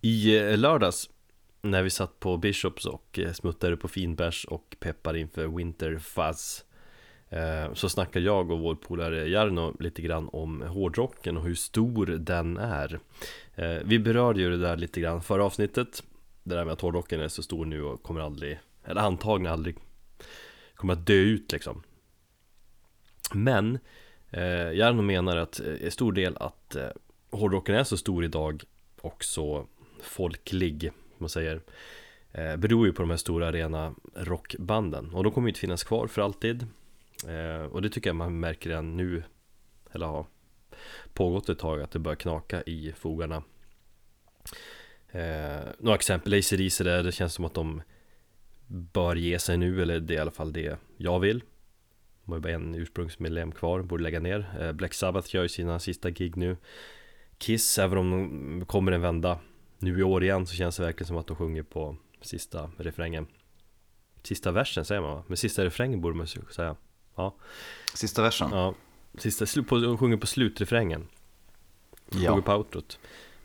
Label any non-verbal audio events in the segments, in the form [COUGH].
I eh, lördags när vi satt på Bishops och eh, smuttade på finbärs och peppar inför Winter Fuzz eh, så snackade jag och vår polare Jarno lite grann om hårdrocken och hur stor den är. Vi berörde ju det där lite grann förra avsnittet. Det där med att hårdrocken är så stor nu och kommer aldrig, eller antagligen aldrig kommer att dö ut liksom. Men Jarno menar att en stor del att hårdrocken är så stor idag och så folklig, man säger. Eh, beror ju på de här stora rena rockbanden. Och de kommer ju inte finnas kvar för alltid. Eh, och det tycker jag man märker redan nu eller har pågått ett tag att det börjar knaka i fogarna. Eh, några exempel, ACDC där det känns som att de bör ge sig nu eller det är i alla fall det jag vill. De har ju bara en ursprungsmedlem kvar, borde lägga ner. Eh, Black Sabbath gör ju sina sista gig nu. Kiss, även om de kommer en vända nu i år igen så känns det verkligen som att de sjunger på sista refrängen. Sista versen säger man va? Men sista refrängen borde man säga. Ja. Sista versen? Ja. Sista, på, de sjunger på slutrefrängen. Ja. Sjunger på outrot.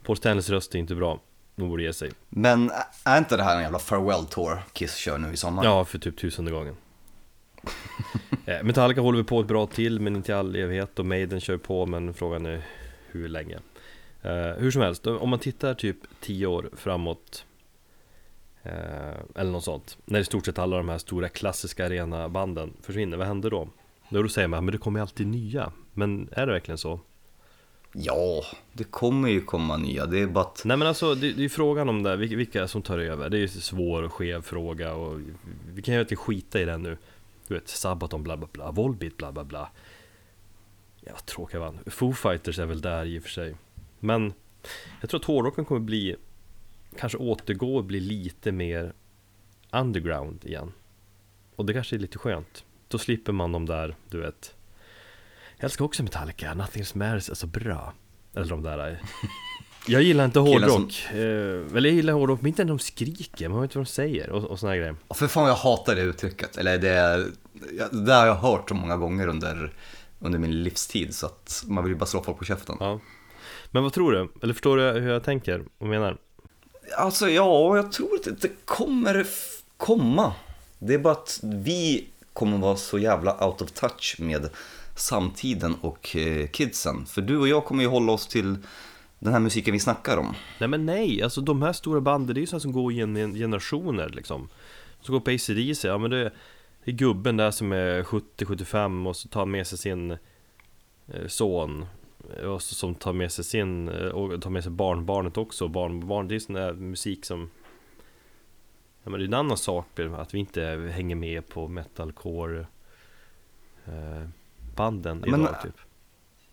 Paul Stanleys röst är inte bra. De borde ge sig. Men är inte det här en jävla farewell tour Kiss kör nu i sommar? Ja, för typ tusende gången. [LAUGHS] Eh, Metallica håller vi på ett bra till men inte i all evighet. Och Maiden kör på men frågan är hur länge Eh, hur som helst, om man tittar typ 10 år framåt eh, Eller något sånt När i stort sett alla de här stora klassiska arena banden försvinner, vad händer då? Då säger man, men det kommer ju alltid nya. Men är det verkligen så? Ja, det kommer ju komma nya, det är bara att... Nej men alltså, det, det är frågan om det, vilka som tar över. Det är ju en svår och skev fråga och Vi kan ju inte skita i den nu. Du vet, Sabaton bla bla bla, Volbeat bla bla bla. Ja, tråkiga vann Foo Fighters är väl där i och för sig men jag tror att hårdrocken kommer bli Kanske återgå och bli lite mer Underground igen. Och det kanske är lite skönt. Då slipper man de där, du vet. Jag älskar också Metallica, Nothing Matters är så bra. Eller de där. Jag gillar inte [LAUGHS] hårdrock som... eh, Eller jag gillar hårdrock, men inte när de skriker, man vet inte vad de säger och, och såna grejer. För fan jag hatar det uttrycket, eller det, det har jag hört så många gånger under, under min livstid så att man vill ju bara slå folk på käften. Ja. Men vad tror du? Eller förstår du hur jag tänker och menar? Alltså ja, jag tror att det kommer komma. Det är bara att vi kommer vara så jävla out of touch med samtiden och eh, kidsen. För du och jag kommer ju hålla oss till den här musiken vi snackar om. Nej men nej, alltså de här stora banden det är ju sådana som går genom generationer liksom. Som går på ACDC, ja men det är, gubben där som är 70-75 och så tar med sig sin eh, son och som tar med sig sin, och tar med sig barnbarnet också, barnbarn, det är sån där musik som Ja men det är en annan sak att vi inte hänger med på metalcore eh, banden idag men, typ.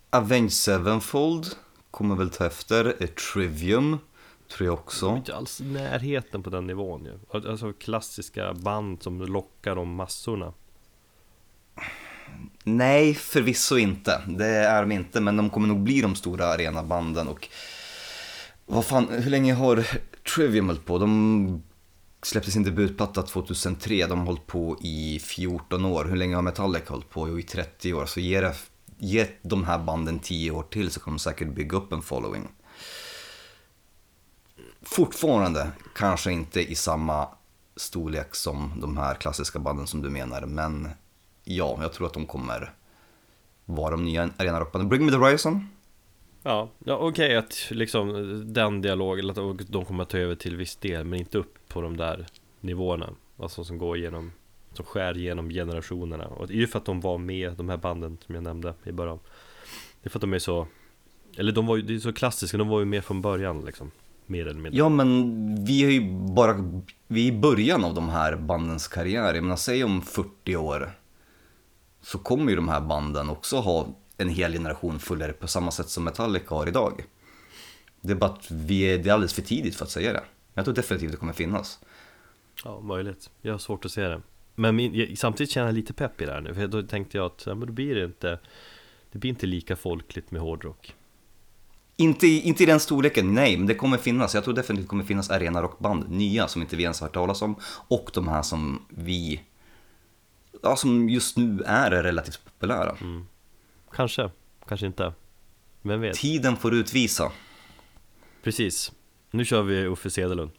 Avenged Sevenfold kommer väl ta efter, Trivium tror jag också. Är inte alls i närheten på den nivån ju. Alltså klassiska band som lockar de massorna Nej, förvisso inte. Det är de inte, men de kommer nog bli de stora arenabanden och vad fan, hur länge har Trivium hållit på? De släppte sin debutplatta 2003, de har hållit på i 14 år. Hur länge har Metallica hållit på? Jo, i 30 år. Så ge, det, ge de här banden 10 år till så kommer de säkert bygga upp en following. Fortfarande kanske inte i samma storlek som de här klassiska banden som du menar, men ja, jag tror att de kommer vara de nya arenarapparna. Bring Me The Horizon. Ja, ja okej okay, att liksom den dialogen, att de kommer att ta över till viss del, men inte upp på de där nivåerna. Alltså som går igenom, som skär genom generationerna. Och det är ju för att de var med, de här banden som jag nämnde i början. Det är för att de är så, eller de var ju, det är så klassiska, de var ju med från början liksom. Mer eller mindre. Ja men vi är ju bara, vi är i början av de här bandens karriär. Jag menar, säg om 40 år så kommer ju de här banden också ha en hel generation följare på samma sätt som Metallica har idag. Det är bara att vi är, det är alldeles för tidigt för att säga det. Jag tror definitivt det kommer finnas. Ja, möjligt. Jag har svårt att se det. Men min, samtidigt känner jag lite pepp i det här nu, för då tänkte jag att ja, men då blir det inte Det blir inte lika folkligt med hårdrock. Inte, inte i den storleken, nej, men det kommer finnas. Jag tror definitivt det kommer finnas arena rockband, nya som inte vi ens har hört talas om. Och de här som vi ja, som just nu är relativt populära. Mm. Kanske, kanske inte. Vem vet? Tiden får utvisa. Precis. Nu kör vi Uffe Cederlund.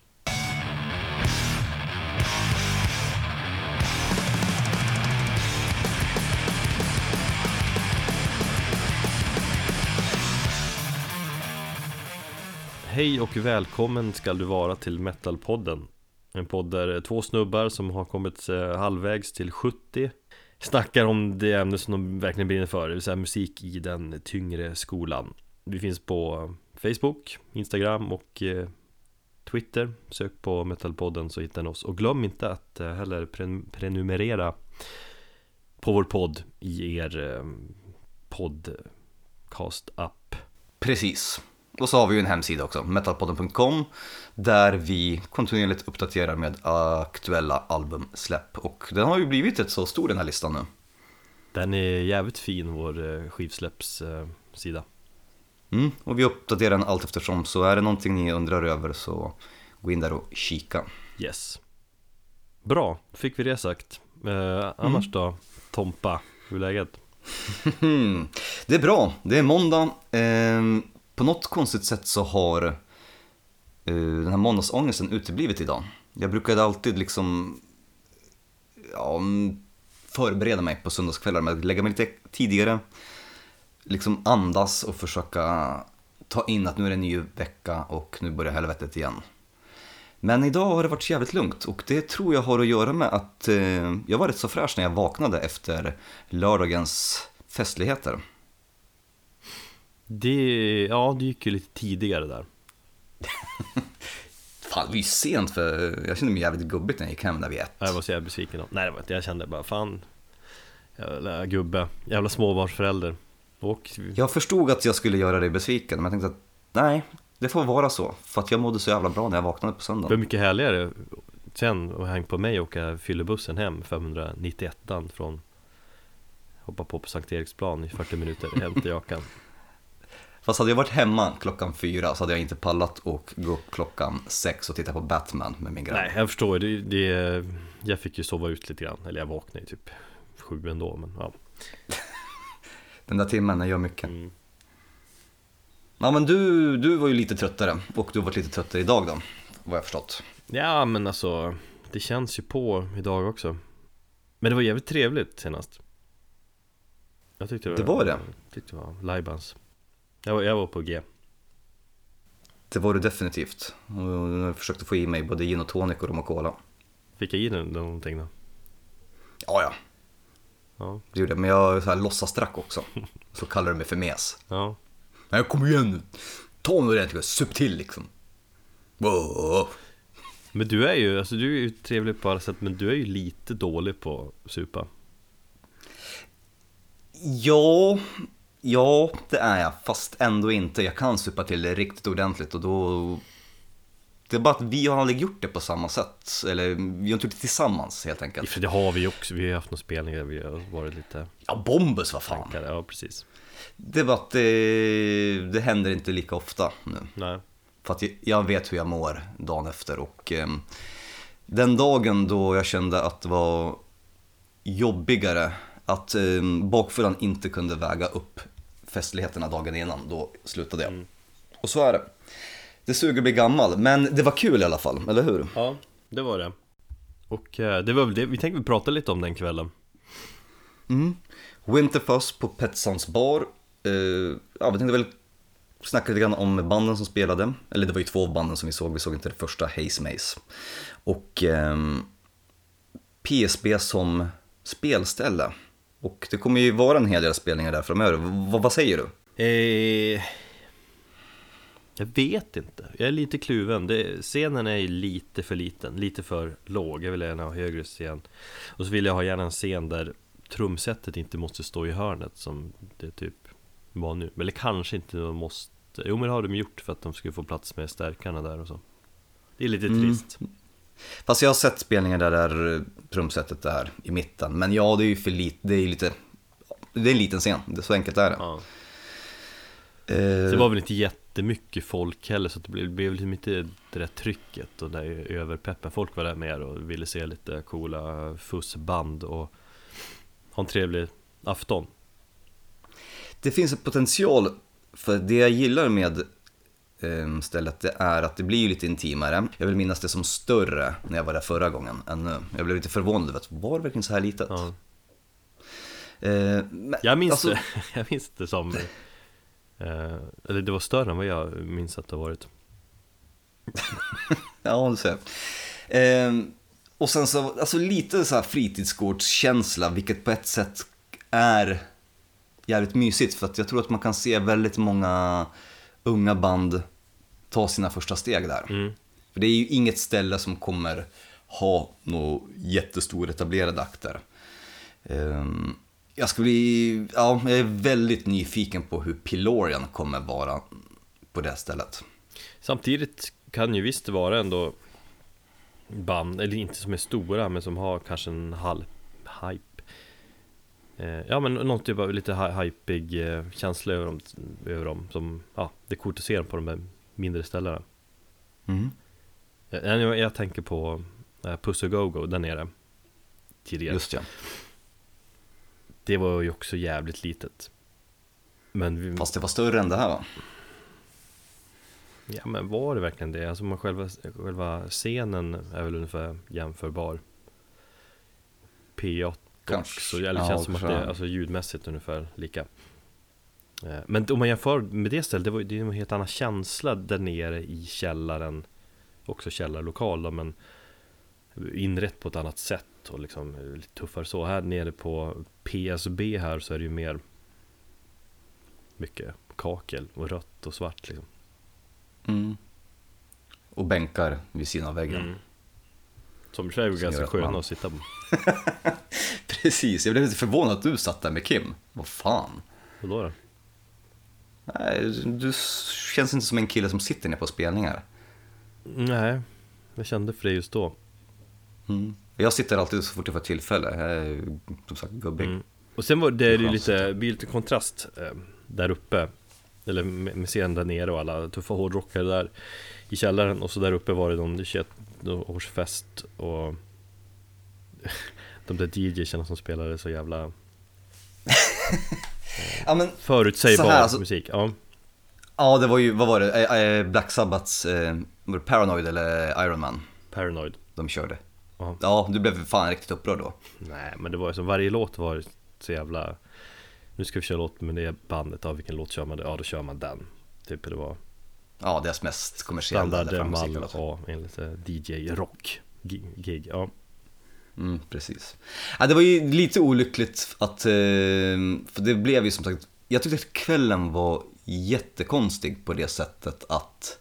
Hej och välkommen ska du vara till Metalpodden en podd där eh, två snubbar som har kommit eh, halvvägs till 70 Snackar om det ämne som de verkligen brinner för, det vill säga musik i den tyngre skolan. Vi finns på Facebook, Instagram och eh, Twitter. Sök på Metalpodden så hittar ni oss. Och glöm inte att heller prenumerera på vår podd i er podcast-app Precis och så har vi ju en hemsida också, metalpodden.com där vi kontinuerligt uppdaterar med aktuella albumsläpp och den har ju blivit rätt så stor den här listan nu. Den är jävligt fin, vår eh, skivsläppssida. Mm, och vi uppdaterar den allt eftersom, så är det någonting ni undrar över så gå in där och kika. Yes. Bra, fick vi det sagt. Eh, annars mm. då, Tompa, hur är läget? [LAUGHS] det är bra, det är måndag. Eh, på något konstigt sätt så har uh, den här måndagsångesten uteblivit idag. Jag brukade alltid liksom ja, mm, förbereda mig på söndagskvällar med att lägga mig lite tidigare, liksom andas och försöka ta in att nu är det en ny vecka och nu börjar helvetet igen. Men idag har det varit jävligt lugnt och det tror jag har att göra med att eh, jag var rätt så fräsch när jag vaknade efter lördagens festligheter. Det, ja, det gick ju lite tidigare där. [LAUGHS] fan, det var ju sent för jag kände mig jävligt gubbigt när jag gick hem där vid ett. Jag var så jävla besviken då. Nej, det var inte. Jag kände bara fan, jävla gubbe, jävla småbarnsförälder. Och... Jag förstod att jag skulle göra dig besviken, men jag tänkte att nej, det får vara så. För att jag mådde så jävla bra när jag vaknade på söndagen. Det var mycket härligare sen att hänga på mig och åka fyllebussen hem 591 från Hoppa på på Sankt Eriksplan i 40 minuter hem till Jakan Fast hade jag varit hemma klockan fyra så hade jag inte pallat och gå upp klockan sex och titta på Batman med min grabb. Nej, jag förstår. Det, det, jag fick ju sova ut lite grann. Eller jag vaknade ju typ sju ändå, men ja. [LAUGHS] Den där timmen, den gör mycket. Mm. Ja, men du, du var ju lite tröttare och du har varit lite tröttare idag då, vad jag förstått. Ja, men alltså, det känns ju på idag också. Men det var jävligt trevligt senast. Jag tyckte det var, det var det? Jag tyckte det var lajbans. Jag var, jag var på G. Det var du definitivt. jag försökte få i mig både gin och tonic och rom och cola. Fick jag i dig någonting då? Ja, ja. Ja. Det gjorde jag, men jag så här låtsasdrack också. [LAUGHS] Så kallar du mig för mes. Ja. Nej, kom igen nu. Ta nu ordentligt, sup till liksom. Wow. Men du är ju, alltså du är ju trevlig på alla sätt, men du är ju lite dålig på supa. Ja, Ja, det är jag, fast ändå inte. Jag kan supa till det riktigt ordentligt och då... Det är bara att vi har aldrig gjort det på samma sätt, eller vi har inte gjort det tillsammans helt enkelt. För det har vi ju också, vi har haft några spelningar där vi har varit lite... Ja, Bombus, vad fan! Tankare. Ja, precis. Det är bara att det, det händer inte lika ofta nu. Nej. För att jag vet hur jag mår dagen efter och eh, den dagen då jag kände att det var jobbigare att eh, bakfyllan inte kunde väga upp festligheterna dagen innan, då slutade jag. Mm. Och så är det. Det suger att bli gammal, men det var kul i alla fall, eller hur? Ja, det var det. Och eh, det var väl det, vi tänkte prata lite om den kvällen. Mm. Winterfuss på Petsons bar. Uh, ja, vi tänkte väl snacka lite grann om banden som spelade. Eller det var ju två av banden som vi såg, vi såg inte det första, Haze Maze. Och um, ehm, PSB som spelställe. Och det kommer ju vara en hel del spelningar där framöver. V vad säger du? Eh, jag vet inte. Jag är lite kluven. Det, scenen är lite för liten, lite för låg. Jag vill gärna ha högre scen. Och så vill jag ha gärna en scen där trumsetet inte måste stå i hörnet som det typ var nu. Eller kanske inte de måste. Jo men det har de gjort för att de skulle få plats med stärkarna där och så. Det är lite mm. trist. Fast jag har sett spelningar där, där trumsetet är i mitten. Men ja, det är ju för lite, det är lite, det är en liten scen, det så enkelt är det. Ja. Uh, det var väl inte jättemycket folk heller så det blev, det blev liksom inte det där trycket och där överpeppen. Folk var där mer och ville se lite coola fussband och ha en trevlig afton. Det finns en potential för det jag gillar med eh, stället det är att det blir ju lite intimare. Jag vill minnas det som större när jag var där förra gången än nu. Jag blev lite förvånad över att var det verkligen så här litet? Ja. Eh, men, Jag minns, alltså, det, [LAUGHS] jag minns det som eh, Eller det var större än vad jag minns att det har varit [LAUGHS] Ja, du ser. Ehm, och sen så, alltså lite så här fritidsgårdskänsla, vilket på ett sätt är jävligt mysigt. För att jag tror att man kan se väldigt många unga band ta sina första steg där. mm. För det är ju inget ställe som kommer ha några jättestor etablerade akter. Ehm, jag skulle bli, ja, jag är väldigt nyfiken på hur Pilorian kommer vara på det stället. Samtidigt kan ju visst vara ändå band, eller inte som är stora men som har kanske en halv hype eh, Ja men någon typ av lite hy- hypig eh, känsla över dem, över dem som, ja det är coolt att se dem på de här mindre ställena Mm. Eh, Jag, jag tänker på eh, Pussy Go Go där nere Tidigare Just ja. Det var ju också jävligt litet Men vi, Fast det var större än det här va? Ja men var det verkligen det? Alltså man själva, själva scenen är väl ungefär jämförbar P8 Kanske. också, eller Ja, känns som att det är alltså, ljudmässigt ungefär lika Men om man jämför med det stället, det var ju en helt annan känsla där nere i källaren Också källarlokal då, men Inrett på ett annat sätt och liksom eh, lite tuffare så Här nere på PSB här så är det ju mer Mycket kakel och rött och svart liksom Mm. Och bänkar vid sidan av väggen. Mm. Som i sig var ganska sköna man- att sitta på. [LAUGHS] Precis, jag blev lite förvånad att du satt där med Kim. Vad fan? Vadå då? Nej, du känns inte som en kille som sitter ner på spelningar. Nej, jag kände för det just då. Mm. Jag sitter alltid så fort jag får tillfälle. Jag är som sagt gubbig. Mm. Och sen var det, det lite, blir lite kontrast eh, där uppe. Eller med, scenen där nere och alla tuffa hårdrockare där i källaren. Och så där uppe var det någon 21-årsfest och [LAUGHS] de där DJsarna som spelade så jävla [LAUGHS] Ja, men, förutsägbar här, alltså- musik. Ja, ja, det var ju, vad var det? Eh, eh, Black Sabbaths eh, var det Paranoid eller Iron Man Paranoid. de körde. Ja. Ja, du blev fan riktigt upprörd då. Nej, men det var ju som varje låt var så jävla Nu ska vi köra låt med det bandet, ja vilken låt kör man? Ja då kör man den Typ det var Ja, deras mest kommersiella standard mall ja, enligt DJ rock gig ja Mm, precis. Ja, det var ju lite olyckligt att, eh, för det blev ju som sagt, jag tyckte att kvällen var jättekonstig på det sättet att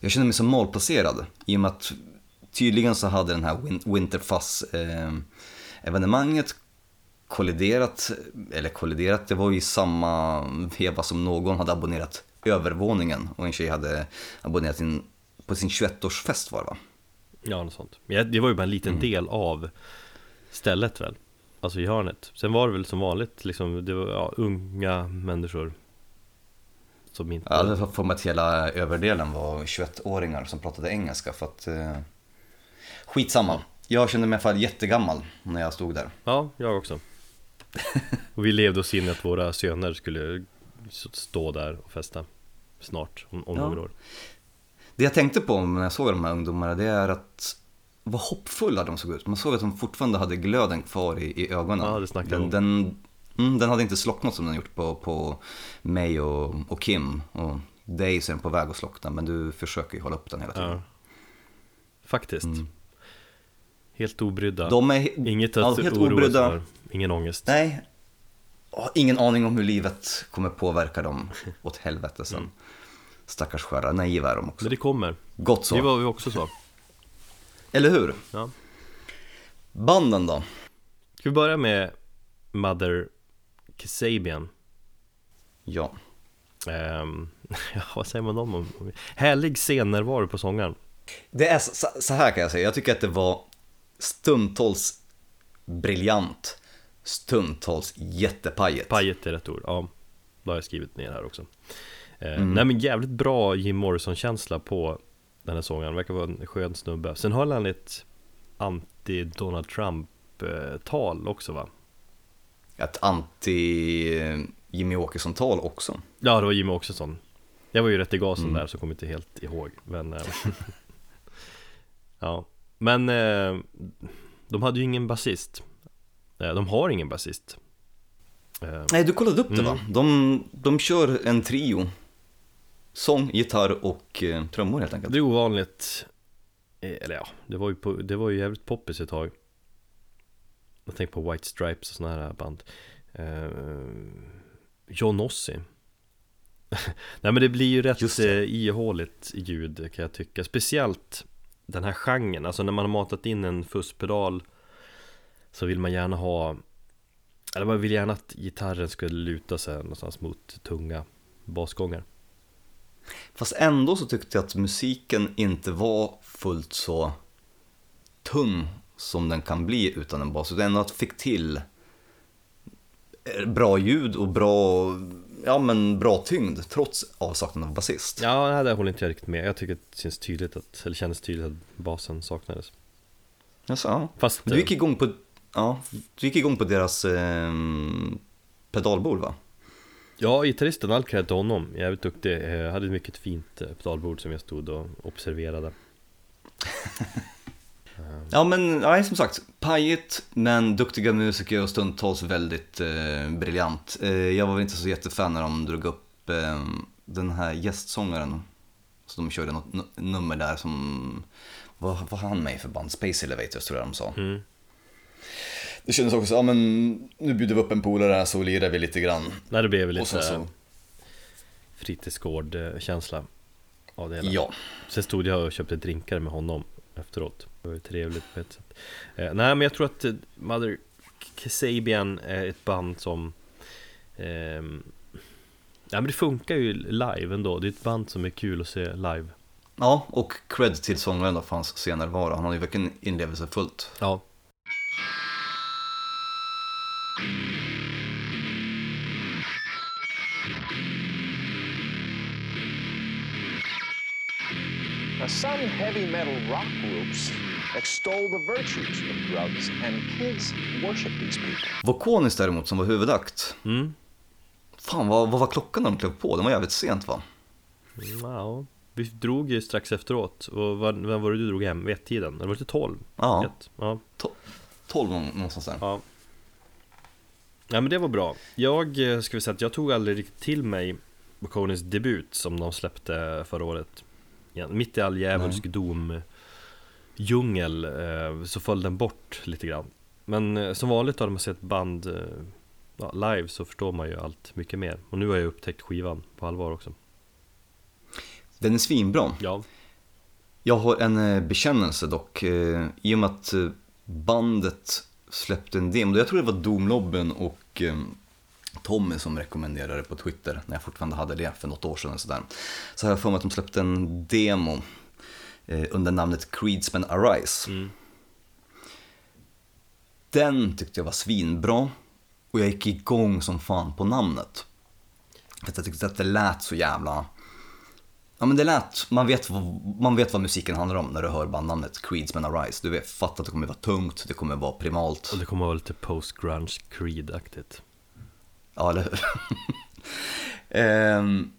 jag kände mig så malplacerad i och med att tydligen så hade den här Win- eh, evenemanget kolliderat, eller kolliderat, det var ju i samma veva som någon hade abonnerat övervåningen och en tjej hade abonnerat in på sin 21-årsfest var det va? Ja, något sånt Men det var ju bara en liten Mm. del av stället väl Alltså i hörnet Sen var det väl som vanligt liksom, det var ja, unga människor Som inte Jag hade fått för mig att hela överdelen var 21-åringar som pratade engelska för att... Eh, skitsamma. Jag kände mig i alla fall jättegammal när jag stod där. Ja, jag också [LAUGHS] Och vi levde oss in att våra söner skulle stå där och festa Snart, om, om Ja. några år Det jag tänkte på när jag såg de här ungdomarna det är att vad hoppfulla de såg ut. Man såg att de fortfarande hade glöden kvar i, i ögonen. Ja, det den, om. den, mm, den hade inte slocknat som den gjort på, på mig och, och Kim. Och dig så är den på väg att slockna men du försöker ju hålla upp den hela tiden. Ja Faktiskt Mm. Helt obrydda De är Inget ja, att helt oroa sig för Ingen ångest Nej, ingen aning om hur livet kommer påverka dem åt helvete sen. Mm. Stackars sköra, naiva är de också. Men det kommer Gott så, Det var vi också så eller hur? ja. Banden då? Ska vi börja med Mother Kasabian Ja. Ehm, [LAUGHS] Ja, vad säger man om? Härlig scennärvaro på sångaren Det är så, så här kan jag säga, jag tycker att det var stundtals briljant, stundtals jättepajigt. Pajet är rätt ord, ja Det har jag skrivit ner här också Mm. Nej men jävligt bra Jim Morrison-känsla på den här sångaren, verkar vara en skön snubbe Sen höll han ett anti-Donald Trump-tal också va? Ett anti Jimmy Åkesson-tal också. Ja, det var Jimmy Åkesson Jag var ju rätt i gasen Mm. där så kommer inte helt ihåg men eh, [LAUGHS] Ja Men eh, De hade ju ingen basist Eh, De har ingen basist Eh, Nej, du kollade upp det Mm. va? De, de kör en trio. Sång, gitarr och eh, trummor helt enkelt. Det är ovanligt eh, Eller ja, det var ju, på, det var ju jävligt poppis ett tag. Jag tänker på White Stripes och såna här band. Eh, John Ossie. [LAUGHS] Nej men det blir ju rätt eh, ihåligt ljud kan jag tycka. Speciellt den här genren, alltså när man har matat in en fusspedal Så vill man gärna ha Eller man vill gärna att gitarren ska luta sig någonstans mot tunga basgångar Fast ändå så tyckte jag att musiken inte var fullt så tung som den kan bli utan en bas. Utan ändå att det fick till eh, bra ljud och bra, ja men bra tyngd trots avsaknaden av basist. Ja, där håller inte jag riktigt med. Jag tycker att det känns tydligt att, eller kändes tydligt att basen saknades. Ja. Fast, du gick igång på, ja, du gick igång på deras eh, pedalbord va? Ja, gitarristen, all cred till honom. Jävligt duktig. Jag hade ett mycket fint eh, pedalbord som jag stod och observerade. [LAUGHS] Ja men nej, som sagt, pajigt men duktiga musiker och stundtals väldigt eh, briljant. Eh, jag var väl inte så jättefan när de drog upp eh, den här gästsångaren. Så de körde något nu- nummer där som, vad har han med i för band? Space Elevators tror jag de sa. Mm. Det kändes också, ja men nu bjuder vi upp en polare här så lirar vi lite grann. Nej, det blev väl lite så, fritidsgård-känsla av det hela. ja. Sen stod jag och köpte drinkar med honom efteråt. Det var ju trevligt på ett sätt. Eh, nej, men jag tror att eh, Mother Kasabian är ett band som ehm, Ja men det funkar ju live ändå, det är ett band som är kul att se live Ja, och cred till sångaren då för hans scenärvaro. Han har ju verkligen inlevelsefullt. Ja some heavy metal rock groups extol the virtues of drugs, and kids worship these people. Vokonis däremot som var huvudakt. mm. Fan vad, vad var klockan när de klev på? Den var jävligt sent va? Ja, vi drog ju strax efteråt och vad, vem var det du drog hem? Vid ett-tiden? Eller var det tolv? Ja, Ett. ja 12 nå- någonstans där. Ja Ja men det var bra Jag eh, ska vi säga att jag tog aldrig riktigt till mig Boconis debut som de släppte förra året ja, Mitt i all djävulsk dom djungel eh, så föll den bort lite grann Men eh, som vanligt har man sett band eh, ja, live så förstår man ju allt mycket mer Och nu har jag upptäckt skivan på allvar också Den är svinbra. Ja, Jag har en bekännelse dock. I och med att bandet släppte en demo. Jag tror det var Domlobben och Tommy som rekommenderade det på Twitter när jag fortfarande hade det för något år sedan. och Sådär. Så har jag för mig att de släppte en demo eh, under namnet Creedsman Arise. mm. Den tyckte jag var svinbra och jag gick igång som fan på namnet. För att jag tyckte att det lät så jävla... Ja men det lät, man vet, man vet vad musiken handlar om när du hör bandnamnet Creedsman Arise. Du vet, fattar att det kommer vara tungt, det kommer vara primalt. och det kommer vara lite post-grunge Creed-aktigt Ja, eller hur? [LAUGHS] Ehm,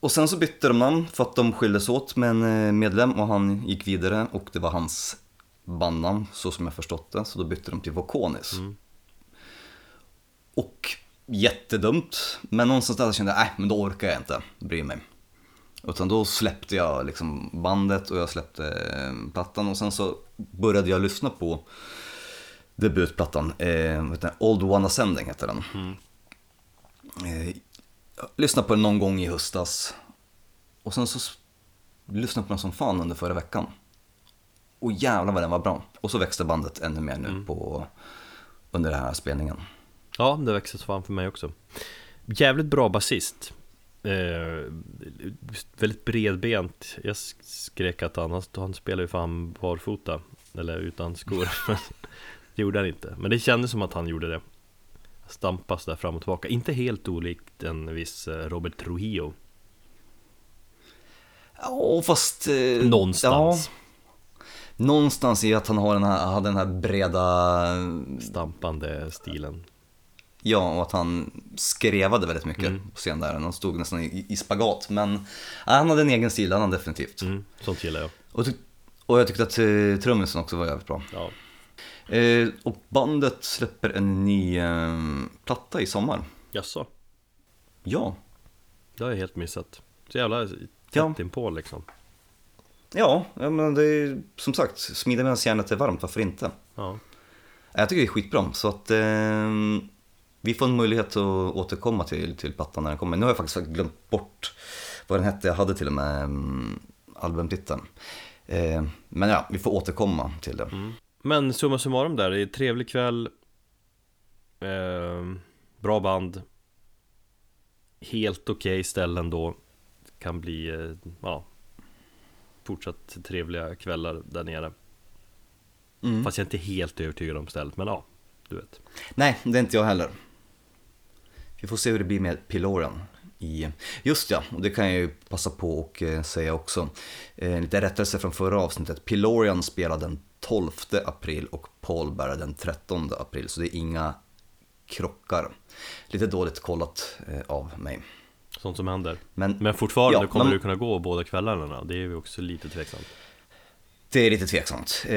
och sen så bytte de namn för att de skildes åt med en eh, medlem och han gick vidare och det var hans bandnamn så som jag förstått det. Så då bytte de till Vokonis. Mm. Och jättedumt, men någonstans där kände jag, nej men då orkar jag inte bry mig. Utan då släppte jag liksom bandet och jag släppte eh, plattan och sen så började jag lyssna på debutplattan, eh, den? Old One Ascending heter den. Eh, jag lyssnade på den någon gång i höstas och sen så lyssnade på den som fan under förra veckan. Och jävlar vad den var bra. Och så växte bandet ännu mer nu på, under den här spelningen. Ja, det växer så fan för mig också Jävligt bra basist eh, Väldigt bredbent Jag sk- skrek att han, han spelar ju fan barfota Eller utan skor [LAUGHS] [LAUGHS] Det gjorde han inte Men det kändes som att han gjorde det Stampas där fram och tillbaka Inte helt olikt en viss eh, Robert Trujillo Ja, fast... Eh, Någonstans Ja, någonstans i att han har den här, hade den här breda... Stampande stilen Ja, och att han skrevade väldigt mycket på scen där. Han stod nästan i, i spagat. Men ja, han hade en egen stil, han definitivt. Mm, sånt gillar jag. Och, och jag tyckte att eh, trummisen också var jävligt bra. Ja. Eh, och bandet släpper en ny eh, platta i sommar. Jaså, Ja, det har jag helt missat. Så jävla tätt Ja. inpå liksom. ja, men det är som sagt, smida medan järnet är varmt, varför inte? Ja. Jag tycker det är skitbra, så att eh, vi får en möjlighet att återkomma till, till plattan när den kommer. Nu har jag faktiskt glömt bort vad den hette, jag hade till och med um, albumtiteln. Eh, men ja, vi får återkomma till det. Men summa summarum där, det är trevlig kväll eh, Bra band Helt okej ställen då Kan bli, eh, ja Fortsatt trevliga kvällar där nere Mm. Fast jag är inte helt övertygad om stället, men ja Du vet Nej, det är inte jag heller. Vi får se hur det blir med Pilorian. I... Just ja, och det kan jag ju passa på och eh, säga också. Eh, lite rättelse från förra avsnittet. Pilorian spelar den 12 april och Paul bär den 13 april, så det är inga krockar. Lite dåligt kollat eh, av mig. Sånt som händer Men, Men fortfarande Ja, kommer men- du kunna gå båda kvällarna Det är ju också lite tveksamt det är lite tveksamt. Eh,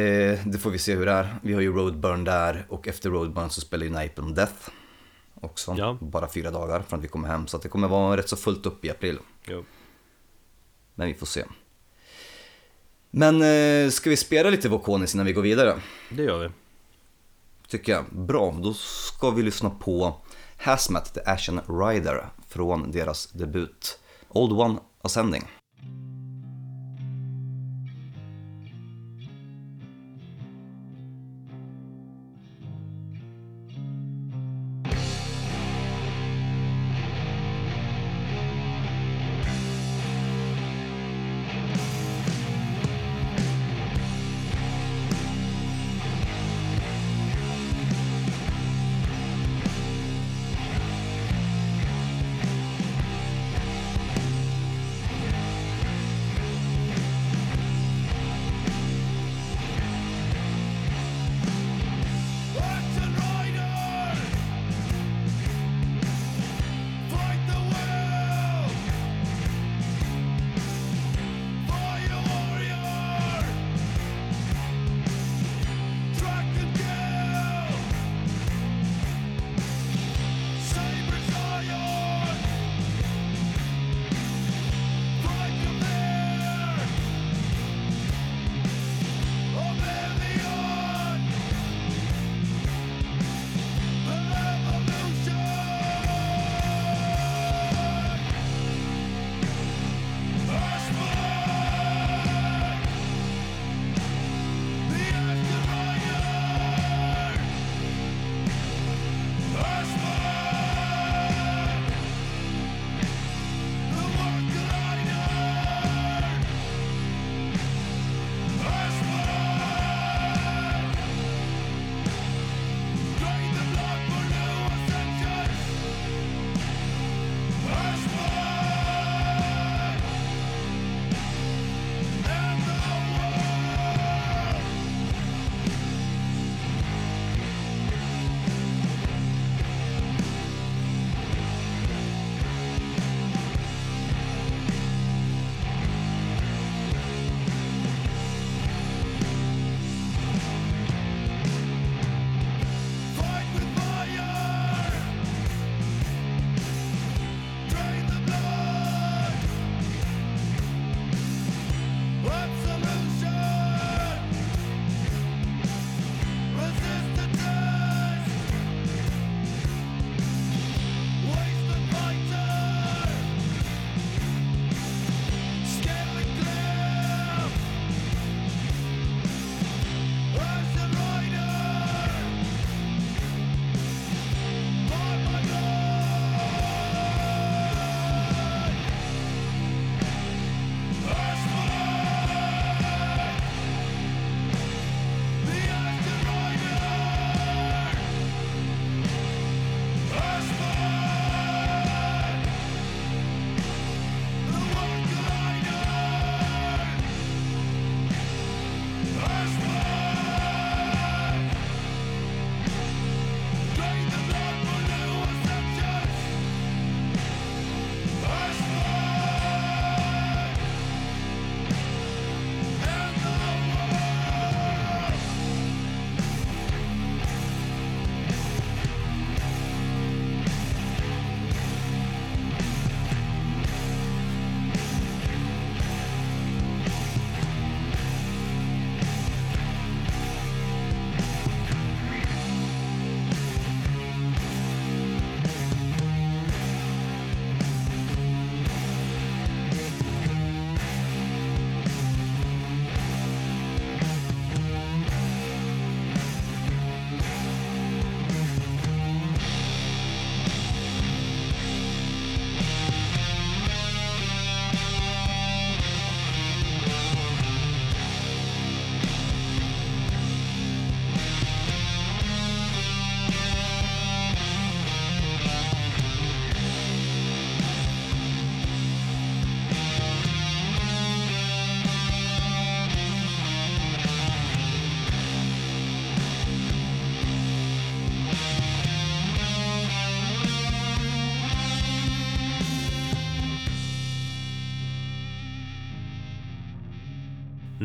det får vi se hur det är. Vi har ju Roadburn där och efter Roadburn så spelar ju Napalm Death också. Ja. Bara fyra dagar från att vi kommer hem, så det kommer vara rätt så fullt upp i april. jo. Men vi får se. Men eh, ska vi spela lite Vokonis innan vi går vidare? Det gör vi Tycker jag. Bra, då ska vi lyssna på Hazmat, The Ashen Rider från deras debut Old One Ascending.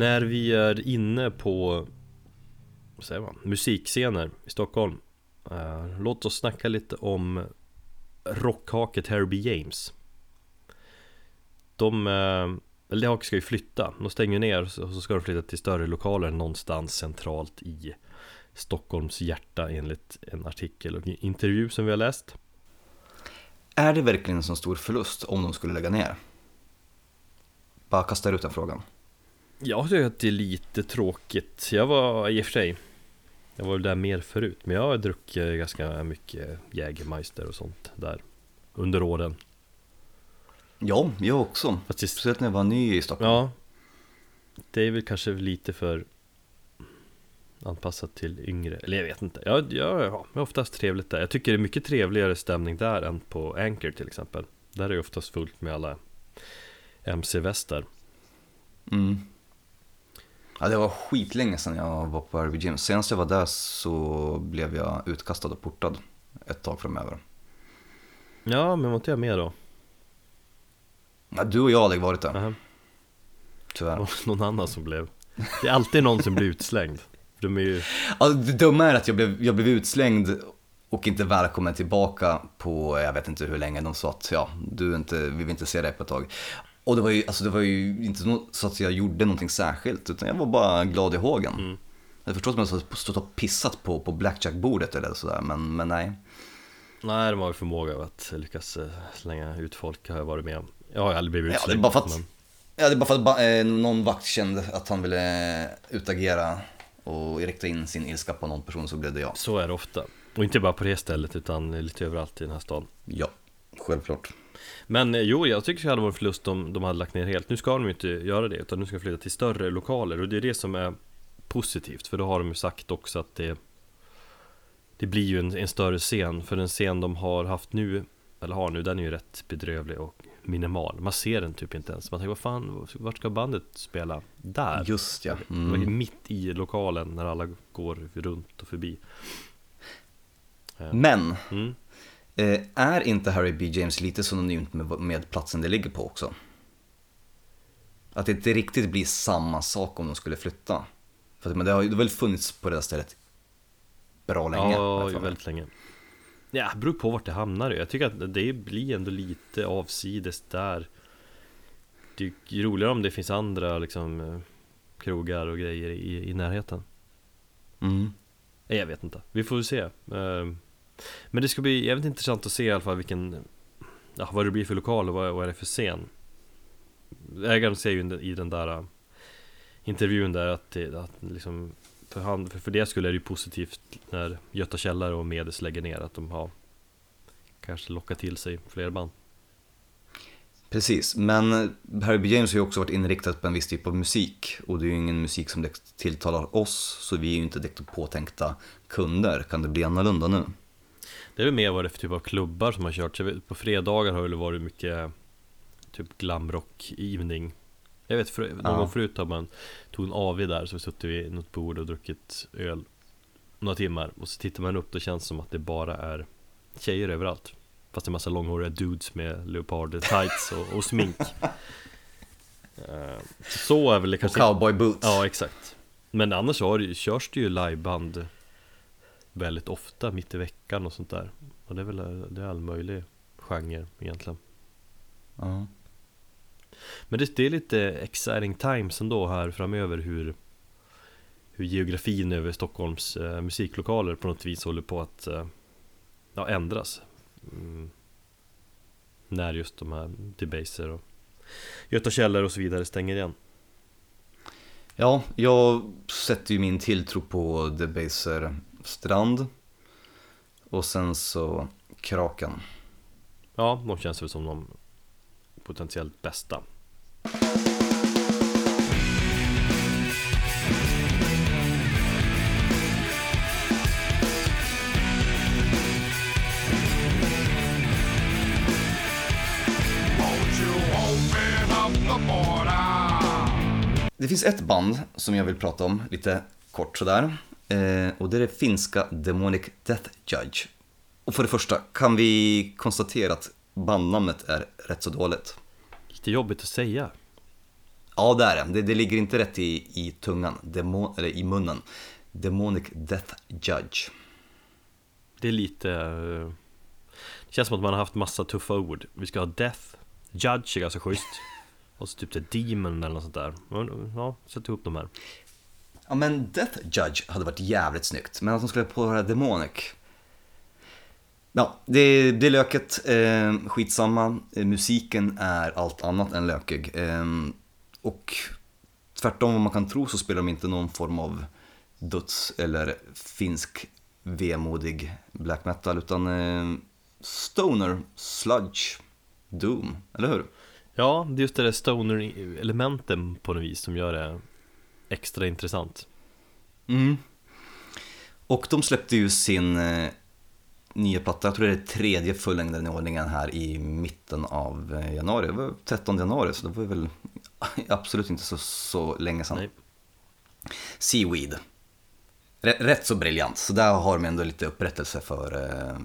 När vi är inne på vad säger man, musikscener i Stockholm uh, Låt oss snacka lite om rockhaket Herbie James De, uh, eller det haket ska ju flytta De stänger ner och så ska de flytta till större lokaler någonstans centralt i Stockholms hjärta enligt en artikel och intervju som vi har läst Är det verkligen en så stor förlust om de skulle lägga ner? Bara kastar ut den frågan. Jag tycker att det är lite tråkigt. Jag var i och för sig Jag var väl där mer förut Men jag har druckit ganska mycket Jägermeister och sånt där Under åren. Ja, jag också. Fast det, Speciellt när jag var ny i Stockholm. Ja. Det är väl kanske lite för Anpassat till yngre. Eller jag vet inte. Jag, jag, ja, det är oftast trevligt där. Jag tycker det är mycket trevligare stämning där än på Anchor till exempel. Där är det oftast fullt med alla MC-västar Mm. Ja, det var skitlänge sedan jag var på RB Gym. Senast jag var där så blev jag utkastad och portad ett tag framöver. Ja, men var inte jag med då? Ja, du och jag har aldrig varit där, Nähä. tyvärr. Någon- Någon annan som blev Det är alltid någon som blir utslängd De är ju Ja, det dumma är att jag blev, jag blev utslängd och inte välkommen tillbaka på, jag vet inte hur länge, de sa att ja, du inte, vi vill inte se dig på ett tag. Och det var ju, alltså det var ju inte så att jag gjorde någonting särskilt, utan jag var bara glad i hågen. Mm. Jag förstår att man har stått och pissat på, på blackjack-bordet eller sådär, men, men nej. Nej, de har ju förmåga att lyckas eh, slänga ut folk har jag varit med om Jag har aldrig blivit Ja, det är utslängd bara för att- men... Ja, det är bara för att eh, någon vakt kände att han ville utagera och rikta in sin ilska på någon person så blev det jag. Så är det ofta Och inte bara på det stället utan lite överallt i den här stan Ja, självklart. Men eh, jo, jag tycker det hade varit förlust om de hade lagt ner helt Nu ska de ju inte göra det utan nu ska de flytta till större lokaler och det är det som är positivt För då har de ju sagt också att det Det blir ju en, en större scen För den scen de har haft nu Eller har nu, den är ju rätt bedrövlig och minimal Man ser den typ inte ens Man tänker vad fan, vart ska bandet spela? Där! Just ja. Mm. mitt i lokalen när alla går runt och förbi Men, mm. Eh, är inte Harry B. James lite synonymt med, med platsen det ligger på också? Att det inte riktigt blir samma sak om de skulle flytta. För men det har ju väl funnits på det där stället bra länge? Ja, väldigt länge Ja, beror på vart det hamnar Jag tycker att det blir ändå lite avsides där Det är ju roligare om det finns andra liksom eh, Krogar och grejer i, i närheten Mm. Jag vet inte, vi får väl se Eh, men det ska bli jävligt intressant att se i alla fall vilken ja, Vad det blir för lokal och vad, vad är det för scen Ägaren säger ju i den där äh, Intervjun där att, det, att liksom för, han, för, för det skulle är det ju positivt när Göta Källare och Medes lägger ner att de har Kanske lockat till sig fler band Precis, men äh, Harry B. James har ju också varit inriktat på en viss typ av musik och det är ju ingen musik som tilltalar oss så vi är ju inte direkt påtänkta kunder. Kan det bli annorlunda nu? Det är väl mer vad det är för typ av klubbar som har kört. Så På fredagar har det varit mycket Typ glamrock evening. Jag vet, för, någon Ja. gång förut har man Tog en AV där så suttit vid något bord och druckit öl Några timmar. Och så tittar man upp då känns det som att det bara är Tjejer överallt. Fast det är massa långhåriga dudes med leopard tights och, och smink. [LAUGHS] Eh, Så är väl det Och kanske cowboy boots. Ja, exakt. Men annars har det, körs det ju liveband Väldigt ofta mitt i veckan och sånt där Och det är väl det är all möjlig genre egentligen Ja. Men det, det är lite exciting times ändå här framöver hur Hur geografin över Stockholms eh, musiklokaler på något vis håller på att eh, ja, ändras mm. När just de här Debaser och Göta Källare och så vidare stänger igen ja, jag sätter ju min tilltro på Debaser Strand och sen så Kraken. Ja, de känns väl som de potentiellt bästa Det finns ett band som jag vill prata om lite kort sådär. Eh, och det är det finska Demonic Death Judge. Och för det första, kan vi konstatera att bandnamnet är rätt så dåligt? Lite jobbigt att säga Ja, det är det. det. Det ligger inte rätt i, i tungan, Demon, eller i munnen. Demonic Death Judge. Det är lite eh, Det känns som att man har haft massa tuffa ord Vi ska ha Death Judge är ganska schysst [LAUGHS] Och så typ det Demon eller något sånt där Ja, sätt ihop de här Ja men Death Judge hade varit jävligt snyggt, men att de skulle på det Demonic. Ja, det, det är löket, ehm, eh, skitsamma. Musiken är allt annat än lökig. Eh, och tvärtom vad man kan tro så spelar de inte någon form av döds eller finsk vemodig black metal utan eh, stoner, sludge, doom, eller hur? Ja, det är just det där stoner-elementen på något vis som gör det extra intressant Mm. Och de släppte ju sin eh, nya platta, jag tror det är tredje fullängden i ordningen här i mitten av eh, januari. Det var 13 januari så det var väl [LAUGHS] absolut inte så, så länge sedan. Nej. Seaweed. Rätt, rätt så briljant, så där har de ändå lite upprättelse för eh,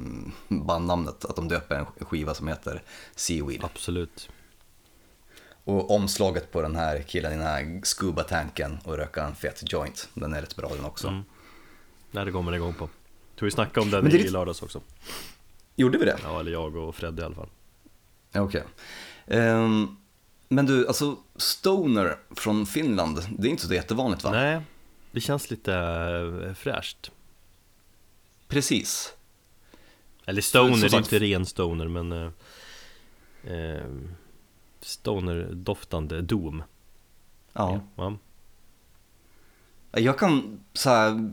bandnamnet. Att de döper en skiva som heter Seaweed. Absolut Och omslaget på den här killen i den här scuba-tanken och röka en fet joint, den är rätt bra den också. mm. Nej, det går man igång på Tror vi snackade om den det i lördags också Gjorde vi det? Ja, eller jag och Fred i alla fall Okej. Ehm, men du, alltså Stoner från Finland, det är inte så jättevanligt va? Nej, det känns lite eh, fräscht Precis. Eller stoner, det är inte ren stoner men eh, eh, Stoner-doftande Doom Ja. ja. Jag kan så här,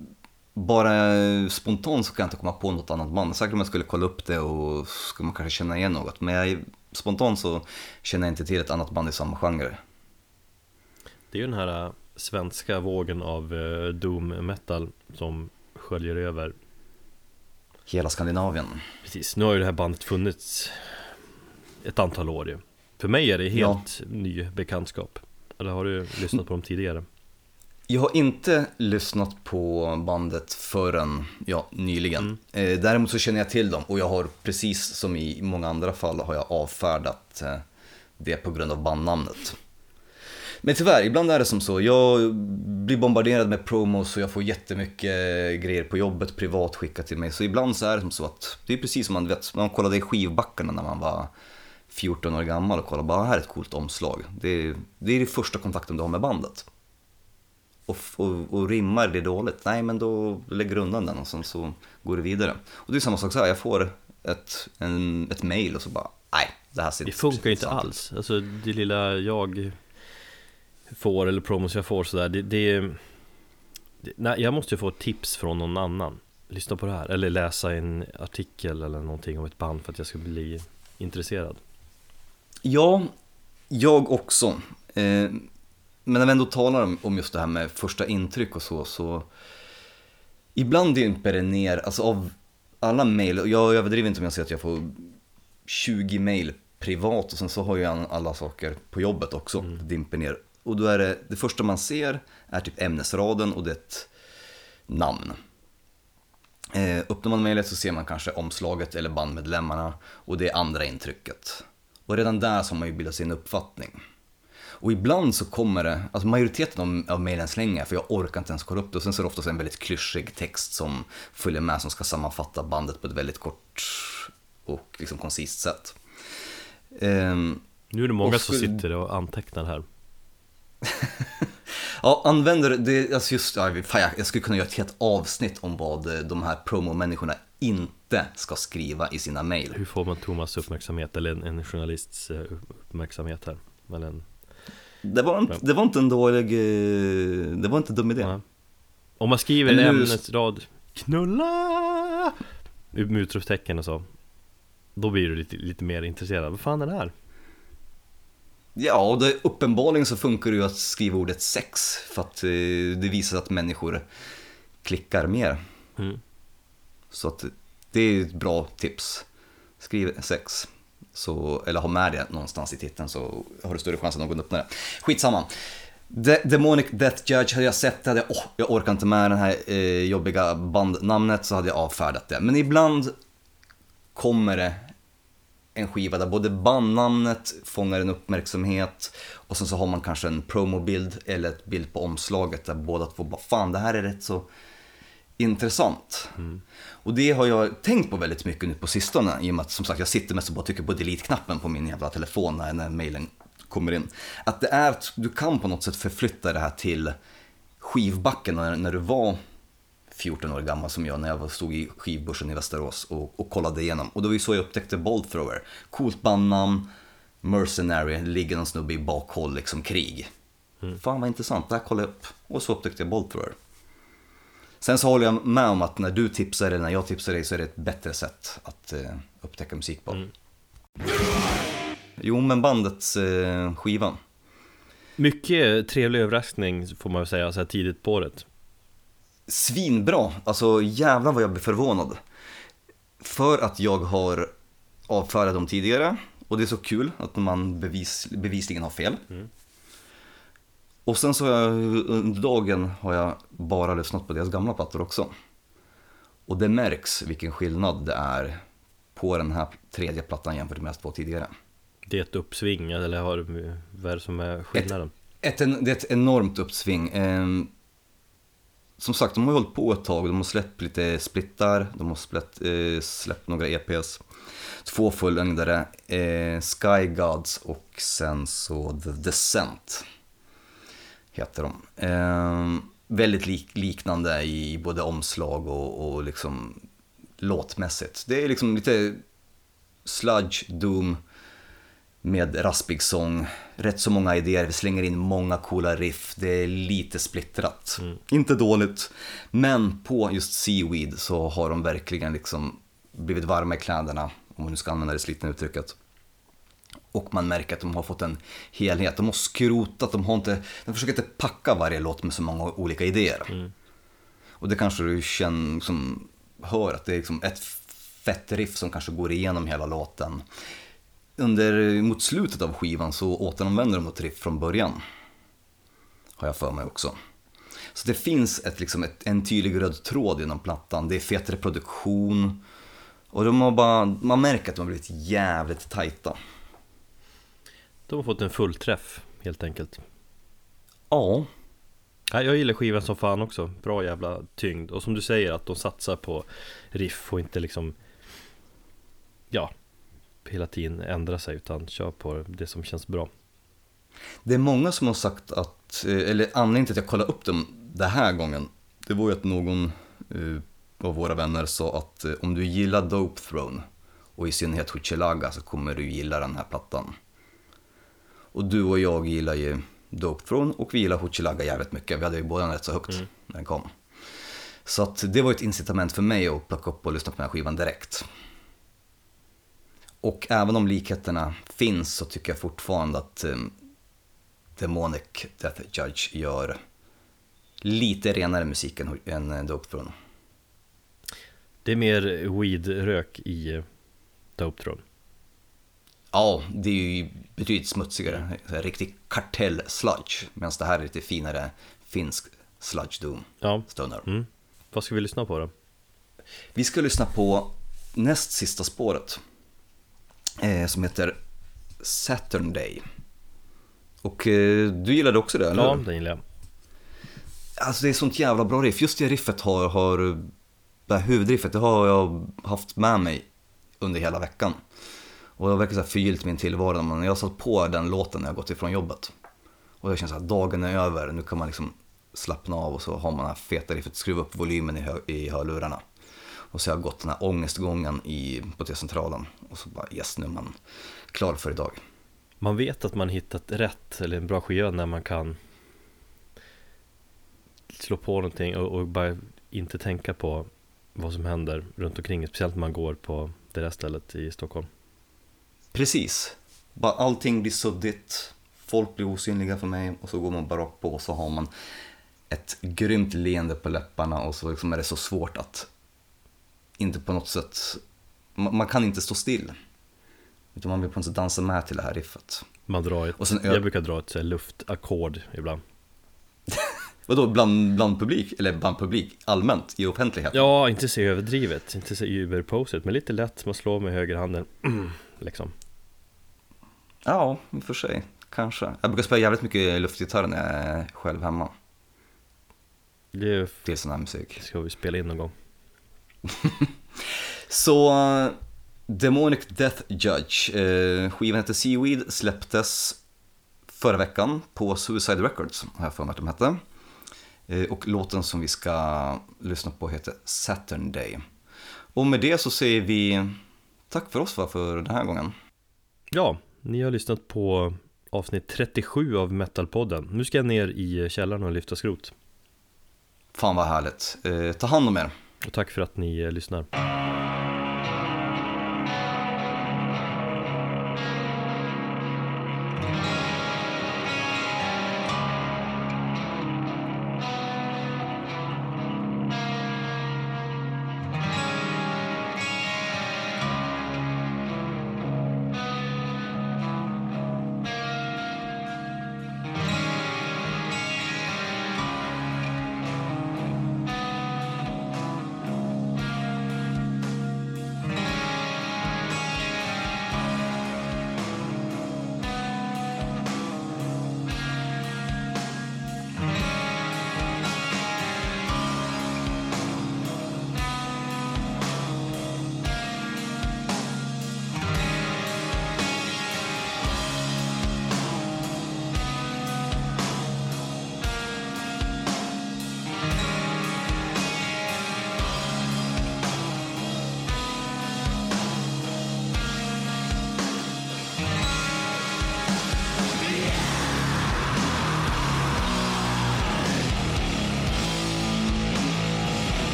bara spontant så kan jag inte komma på något annat band. Säkert om jag skulle kolla upp det och skulle man kanske känna igen något. Men jag, spontant så känner jag inte till ett annat band i samma genre. Det är ju den här eh, svenska vågen av eh, Doom metal som sköljer över Hela Skandinavien. Precis, nu har ju det här bandet funnits ett antal år ju För mig är det helt ny bekantskap Eller har du lyssnat på dem tidigare? Jag har inte lyssnat på bandet förrän ja, nyligen. Eh, däremot så känner jag till dem och jag har precis som i många andra fall har jag avfärdat eh, det på grund av bandnamnet. Men tyvärr, ibland är det som så. Jag blir bombarderad med promos och jag får jättemycket grejer på jobbet privat skickat till mig. Så ibland så är det som så att det är precis som man vet, man kollade i skivbackarna när man var 14 år gammal och kollade bara, "Ah, här är ett coolt omslag. Det är, det är det första kontakten du har med bandet och, och, och rimmar det dåligt, nej men då lägger du undan den och sen så går du vidare. Och det är samma sak så här, jag får ett, en, ett mail och så bara, nej det här ser Det funkar inte sant ut." alls Alltså det lilla jag får eller promos jag får sådär det, det, det nej, Jag måste ju få ett tips från någon annan Lyssna på det här eller läsa en artikel eller någonting om ett band för att jag ska bli intresserad Ja, jag också. Eh, men när vi ändå talar om, just det här med första intryck och så, så ibland dimper det ner, alltså av alla mejl, och jag överdriver inte om jag säger att jag får 20 mejl privat och sen så har jag alla saker på jobbet också, det dimper ner. Och då är det, det första man ser är typ ämnesraden och det är ett namn. Eh, öppnar man mejlet så ser man kanske omslaget eller bandmedlemmarna och det är andra intrycket. Och redan där så har man ju bildat sin uppfattning. Och ibland så kommer det, alltså majoriteten av, av mejlen slänger för jag orkar inte ens kolla upp det. Och sen så är det oftast en väldigt klyschig text som följer med som ska sammanfatta bandet på ett väldigt kort och liksom koncist sätt. Ehm, Nu är det många Och som skulle- sitter och antecknar här [LAUGHS] Ja, använder det, alltså just, fan, jag, jag skulle kunna göra ett helt avsnitt om vad de här promo-människorna inte ska skriva i sina mejl. Hur får man Thomas uppmärksamhet eller en, en journalists eh, uppmärksamhet här? Eller en, Det var inte, det var inte en dålig, eh, det var inte en dum idé. ja. Om man skriver en ämnesrad Knulla! Med utropstecken och så Då blir du lite, lite mer intresserad, vad fan är det här? Ja, och det, uppenbarligen så funkar det ju att skriva ordet sex för att eh, det visar att människor klickar mer. Mm. Så att det är ett bra tips. Skriv sex, så, eller ha med det någonstans i titeln så har du större chans att någon öppnar det. Skitsamma. De Demonic Death Judge hade jag sett, hade jag, jag orkar inte med det här eh, jobbiga bandnamnet så hade jag avfärdat det. Men ibland kommer det en skiva där både bandnamnet fångar en uppmärksamhet och sen så har man kanske en promobild eller ett bild på omslaget där båda två bara fan det här är rätt så intressant. Och det har jag tänkt på väldigt mycket nu på sistone i och med att som sagt jag sitter mest och bara trycker på delete-knappen på min jävla telefon när, när mailen kommer in. Att det är, att du kan på något sätt förflytta det här till skivbacken när, när du var 14 år gammal som jag när jag stod i skivbörsen i Västerås och, och kollade igenom. Och det var ju så jag upptäckte Bolt Thrower. Coolt bandnamn, Mercenary, ligger någon snubbe i bakhåll, liksom krig. Fan vad intressant, det här kollade jag upp. Och så upptäckte jag Bolt Thrower. Sen så håller jag med om att när du tipsar eller när jag tipsar dig så är det ett bättre sätt att eh, upptäcka musik på. Jo, men bandets eh, skiva. Mycket trevlig överraskning får man väl säga, så här tidigt på året. Svinbra, alltså jävlar vad jag blir förvånad. För att jag har avfärdat dem tidigare och det är så kul att man bevis, bevisligen har fel. Och sen så har jag, under dagen har jag bara lyssnat på deras gamla plattor också. Och det märks vilken skillnad det är på den här tredje plattan jämfört med de två tidigare. Det är ett uppsving, eller har, vad är det som är skillnaden? Ett, en, det är ett enormt uppsving. Ehm, som sagt, de har hållit på ett tag. De har släppt lite splittar, de har släppt, eh, släppt några EPs. Två fullängdare, eh, Sky Gods och sen så The Descent. Heter de. Ehm, väldigt lik, liknande i både omslag och, och liksom låtmässigt. Det är liksom lite sludge, doom, med raspig sång, rätt så många idéer, vi slänger in många coola riff, det är lite splittrat. Inte dåligt, men på just Seaweed så har de verkligen liksom blivit varma i kläderna, om man nu ska använda det slitna uttrycket. Och man märker att de har fått en helhet, de har skrotat, de har inte, de försöker inte packa varje låt med så många olika idéer. Och det kanske du känner, som hör att det är liksom ett fett riff som kanske går igenom hela låten. Under, mot slutet av skivan så återanvänder de något riff från början. Har jag för mig också. Så det finns ett, liksom ett, en tydlig röd tråd genom plattan. Det är fetare produktion. Och de har bara, man märker att de har blivit jävligt tajta. De har fått en fullträff, helt enkelt. Ja, Ja, jag gillar skivan som fan också, bra jävla tyngd Och som du säger att de satsar på riff och inte liksom Ja Hela tiden ändra sig utan kör på det som känns bra Det är många som har sagt att, eh, eller anledningen till att jag kollade upp dem den här gången, det var ju att någon eh, av våra vänner sa att eh, om du gillar Dope Throne och i synnerhet Huchelaga så kommer du gilla den här plattan. Och du och jag gillar ju Dope Throne och vi gillar Huchelaga jävligt mycket, vi hade ju båda rätt så högt när den kom. Så att det var ett incitament för mig att plocka upp och lyssna på den här skivan direkt. Och även om likheterna finns så tycker jag fortfarande att eh, Demonic Death Judge gör lite renare musik än, än eh, Dope Throne. Det är mer weed-rök i eh, Dope Throne Ja, det är ju betydligt smutsigare. Så här Riktig kartell-sludge. Medan det här är lite finare finsk sludge doom. Ja, Stoner. mm. vad ska vi lyssna på då? Vi ska lyssna på näst sista spåret. Eh, som heter Saturn Day. Och eh, du gillade också det, eller Ja, hur? den gillar jag Alltså det är sånt jävla bra riff. Just det riffet har, har det här huvudriffet, det har jag haft med mig under hela veckan. Och det har verkligen så här förgyllt min tillvaro när jag har satt på den låten när jag gått ifrån jobbet. Och jag känner att dagen är över, nu kan man liksom slappna av och så har man det här feta riffet, skruva upp volymen i, hö- i hörlurarna. Och så har jag gått den här ångestgången i, på T-centralen och så bara yes, nu är man klar för idag. Man vet att man hittat rätt eller en bra skiva när man kan slå på någonting och, och bara inte tänka på vad som händer runt omkring Speciellt när man går på det där stället i Stockholm Precis. Bara allting blir suddigt, folk blir osynliga för mig och så går man bara rakt på och så har man ett grymt leende på läpparna och så liksom är det så svårt att inte på något sätt, man, man kan inte stå still. Utan man vill på något sätt dansa med till det här riffet. Man drar ett, Och sen- jag brukar dra ett luftackord ibland [LAUGHS] Vadå, bland, bland publik, eller bland publik allmänt i offentligheten? Ja, inte så överdrivet, inte så überposigt men lite lätt, man slår med högerhanden [CLEARS THROAT] liksom. Ja, i och för sig. Kanske. Jag brukar spela jävligt mycket luftgitarr när jag är själv hemma. Det Till sån här musik. ska vi spela in någon gång. [LAUGHS] Så, Demonic Death Judge, uh, skivan heter Seaweed, släpptes förra veckan på Suicide Records, har jag för mig att de hette. Uh, och låten som vi ska lyssna på heter Saturn Day. Och med det så säger vi tack för oss va, för den här gången. Ja, ni har lyssnat på avsnitt 37 av Metalpodden. Nu ska jag ner i källaren och lyfta skrot. Fan vad härligt. Uh, ta hand om er. Och tack för att ni eh, lyssnar.